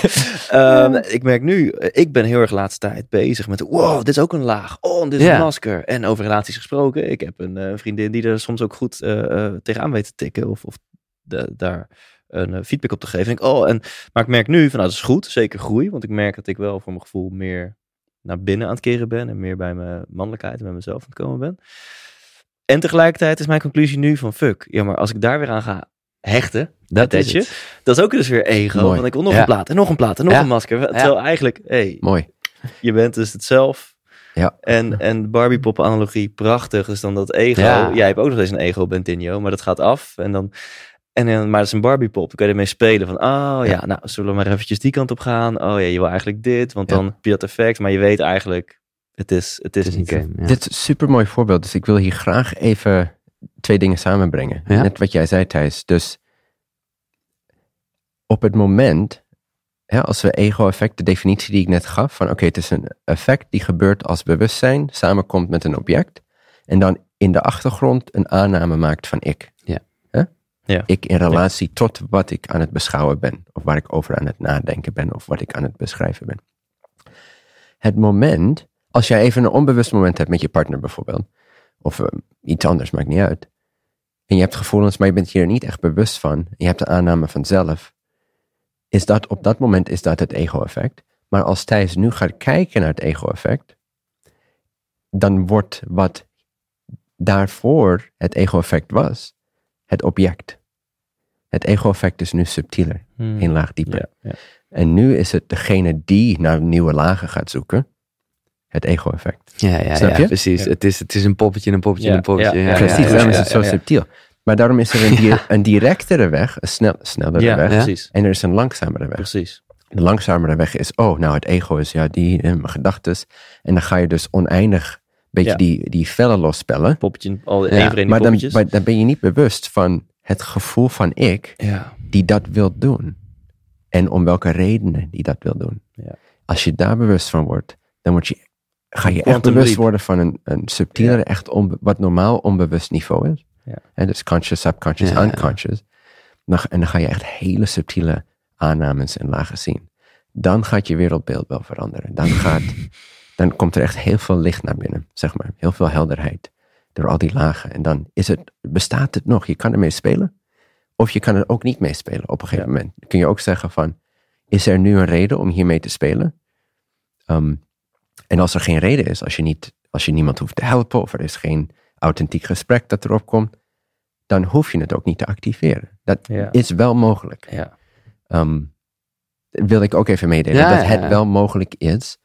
Ehm, ik merk nu, eh, ik ben heel erg de laatste tijd bezig met, wow, dit is ook een laag. Oh, dit is Ja. een masker. En over relaties gesproken, ik heb een eh, vriendin die er soms ook goed eh, tegenaan weet te tikken. Of, of de- daar een feedback op te geven. En ik, oh, en, maar ik merk nu, van, nou, dat is goed, zeker groei. Want ik merk dat ik wel voor mijn gevoel meer naar binnen aan het keren ben. En meer bij mijn mannelijkheid en bij mezelf aan het komen ben. En tegelijkertijd is mijn conclusie nu van fuck. Ja, maar als ik daar weer aan ga hechten, dat is het. dat is ook dus weer ego. Mooi. Want ik wil nog Ja. een plaat en nog een plaat en nog Ja. een masker. Terwijl eigenlijk, hey, Mooi. je bent dus het zelf. Ja. En, en de Barbie pop analogie, prachtig. Dus dan dat ego. Jij hebt ook nog eens een ego, Bentinho, maar dat gaat af. En dan, en dan, maar dat is een Barbie pop. Dan kun je ermee spelen van, oh ja, Ja. nou zullen we maar eventjes die kant op gaan. Oh ja, je wil eigenlijk dit, want Ja. dan heb je dat effect. Maar je weet eigenlijk, het is, het is, Het is een niet. game. ja. Dit is een super mooi voorbeeld. Dus ik wil hier graag even twee dingen samenbrengen. Ja. Net wat jij zei, Thijs. Dus op het moment, hè, als we ego-effect, de definitie die ik net gaf, van oké, het is een effect die gebeurt als bewustzijn samenkomt met een object. En dan in de achtergrond een aanname maakt van ik. Ja. Ik in relatie tot wat ik aan het beschouwen ben. Of waar ik over aan het nadenken ben. Of wat ik aan het beschrijven ben. Het moment, als jij even een onbewust moment hebt met je partner bijvoorbeeld. Of eh, iets anders, maakt niet uit. En je hebt gevoelens, maar je bent hier niet echt bewust van. Je hebt de aanname van zelf. Is dat op dat moment is dat het ego-effect. Maar als Thijs nu gaat kijken naar het ego-effect. Dan wordt wat daarvoor het ego-effect was, het object. Het ego-effect is nu subtieler, Hmm. een laag dieper. Ja, ja. En nu is het degene die naar nieuwe lagen gaat zoeken, het ego-effect. Ja, ja, Snap ja, je? precies. Ja. Het, is, het is een poppetje, een poppetje, Ja, een poppetje. ja, Ja, ja, Precies, ja, daarom is het zo ja, ja. subtiel. Maar daarom is er een, di- een directere weg, een snel, snellere Ja, weg. precies. En er is een langzamere weg. Precies. De langzamere weg is, oh, nou, het ego is ja, die, eh, mijn gedachtes. En dan ga je dus oneindig beetje Ja. die, die vellen lospellen. Poppetje, al Ja, voor één Maar dan, maar dan ben je niet bewust van het gevoel van ik ja. die dat wil doen. En om welke redenen die dat wil doen. Ja. Als je daar bewust van wordt, dan word je, ga je echt bewust leap. worden van een, een subtielere, echt wat normaal onbewust niveau is. Ja. En dus conscious, subconscious, unconscious. Dan, en dan ga je echt hele subtiele aannames en lagen zien. Dan gaat je wereldbeeld wel veranderen. Dan, gaat, dan komt er echt heel veel licht naar binnen, zeg maar. Heel veel helderheid door al die lagen. En dan is het, bestaat het nog. Je kan ermee spelen. Of je kan er ook niet mee spelen op een gegeven Ja. moment. Dan kun je ook zeggen van, is er nu een reden om hiermee te spelen? Ehm, en als er geen reden is, als je, niet, als je niemand hoeft te helpen, of er is geen authentiek gesprek dat erop komt, dan hoef je het ook niet te activeren. Dat Ja. is wel mogelijk. Ja. Ehm, wil ik ook even meedelen. Dat het wel mogelijk is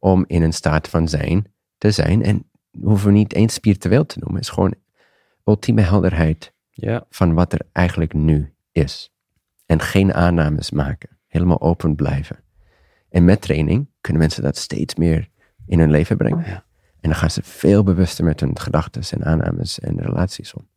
om in een staat van zijn te zijn. En we hoeven niet eens spiritueel te noemen. Het is gewoon ultieme helderheid Ja. van wat er eigenlijk nu is. En geen aannames maken. Helemaal open blijven. En met training kunnen mensen dat steeds meer in hun leven brengen. Ja. En dan gaan ze veel bewuster met hun gedachten en aannames en relaties om.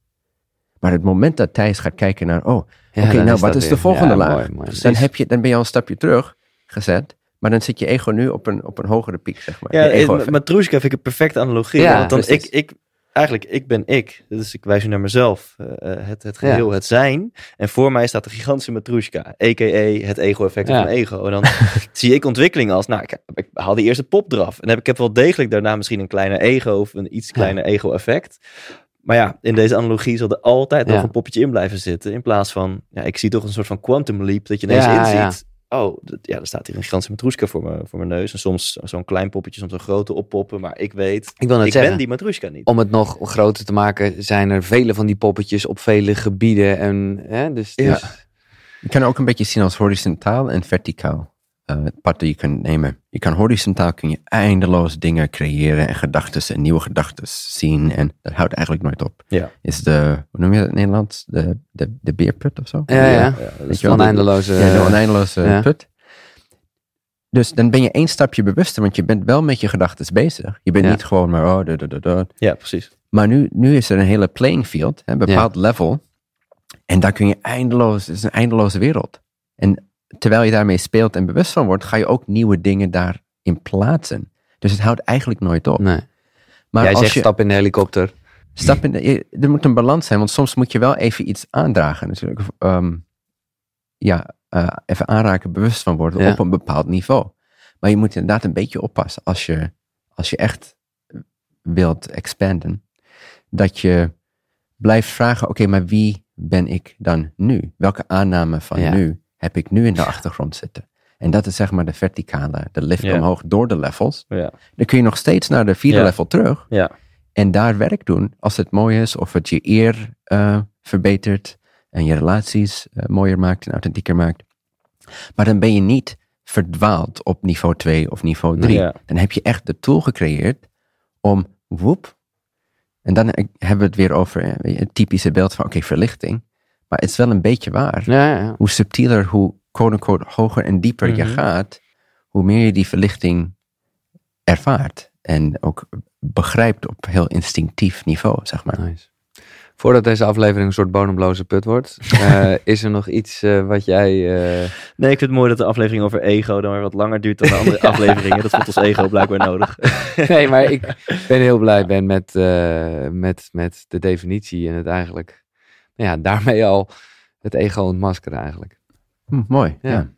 Maar het moment dat Thijs gaat kijken naar, oh, Ja, Oké, nou, wat is de weer- volgende ja, laag? mooi, mooi. dan, heb je, dan ben je al een stapje terug gezet. Maar dan zit je ego nu op een, op een hogere piek, zeg maar. Ja, Je ego Matrushka vind ik een perfecte analogie. Ja, want dan precies. ik, ik, eigenlijk, ik ben ik. Dus ik wijs nu naar mezelf. eh, eh, het, het geheel, het zijn. En voor mij staat de gigantische Matrushka. A.k.a. het ego-effect Ja. van ego. En dan zie ik ontwikkeling als, nou, ik, ik haal die eerste pop eraf. En heb ik heb wel degelijk daarna misschien een kleiner ego of een iets kleiner ego-effect. Maar ja, in deze analogie zal er altijd nog een poppetje in blijven zitten. In plaats van, ja, ik zie toch een soort van quantum leap. Dat je ineens inziet. Oh, ja, er staat hier een gigantische Matrushka voor, me, voor mijn neus. En soms zo'n klein poppetje, soms een grote oppoppen. Maar ik weet, Ik wil net ik zeggen, ben die Matrushka niet. om het nog groter te maken, zijn er vele van die poppetjes op vele gebieden. En, hè, dus, Ja. dus- Je kan ook een beetje zien als horizontaal en verticaal. Eh, het pad dat je kunt nemen. Je kan horizontaal kun je eindeloos dingen creëren en gedachten en nieuwe gedachten zien. En dat houdt eigenlijk nooit op. Ja. Is de, hoe noem je dat in het Nederlands? De, de, de beerput of zo? Ja, ja. dat is de- oneindeloze... Ja, de oneindeloze ja. put. Dus dan ben je één stapje bewuster, want je bent wel met je gedachten bezig. Je bent Ja. niet gewoon maar, oh, da, da, da, da. ja, precies. Maar nu, nu is er een hele playing field, een bepaald level. En daar kun je eindeloos, het is een eindeloze wereld. En terwijl je daarmee speelt en bewust van wordt, ga je ook nieuwe dingen daarin plaatsen. Dus het houdt eigenlijk nooit op. Nee. Maar Jij als zegt je stap in de helikopter. stap in de- er moet een balans zijn, want soms moet je wel even iets aandragen. Natuurlijk, Ehm, ja, eh, even aanraken, bewust van worden Ja. op een bepaald niveau. Maar je moet inderdaad een beetje oppassen als je, als je echt wilt expanden. Dat je blijft vragen, oké, maar wie ben ik dan nu? Welke aanname van Ja. nu heb ik nu in de achtergrond zitten? En dat is zeg maar de verticale, de lift omhoog door de levels. Dan kun je nog steeds naar de vierde level terug. En daar werk doen als het mooi is, of het je eer eh, verbetert en je relaties eh, mooier maakt en authentieker maakt. Maar dan ben je niet verdwaald op niveau 2 of niveau 3. Ja. Dan heb je echt de tool gecreëerd om woep. En dan eh, hebben we het weer over eh, het typische beeld van oké, verlichting. Maar het is wel een beetje waar. Ja, ja, ja. Hoe subtieler, hoe quote-unquote hoger en dieper je Mhm. gaat, hoe meer je die verlichting ervaart. En ook begrijpt op heel instinctief niveau, zeg maar. Nice. Voordat deze aflevering een soort bodemloze put wordt, eh, is er nog iets eh, wat jij... eh, Nee, ik vind het mooi dat de aflevering over ego dan weer wat langer duurt dan de andere afleveringen. Dat vond ons ego blijkbaar nodig. nee, maar ik ben heel blij ben met, eh, met, met de definitie en het eigenlijk, nou ja, daarmee al het ego ontmaskeren eigenlijk. Hm, mooi, Ja. ja.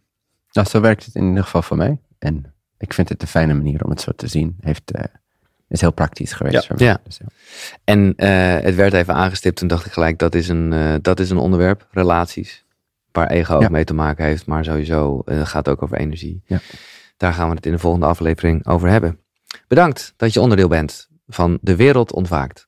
Nou, zo werkt het in ieder geval voor mij. En ik vind het een fijne manier om het zo te zien. Heeft, eh, is heel praktisch geweest Ja. voor mij. Ja. Dus, ja. En eh, het werd even aangestipt, toen dacht ik gelijk, dat is een, eh, dat is een onderwerp, relaties, waar ego ook mee te maken heeft, maar sowieso het gaat ook over energie. Ja. Daar gaan we het in de volgende aflevering over hebben. Bedankt dat je onderdeel bent van De Wereld Ontwaakt.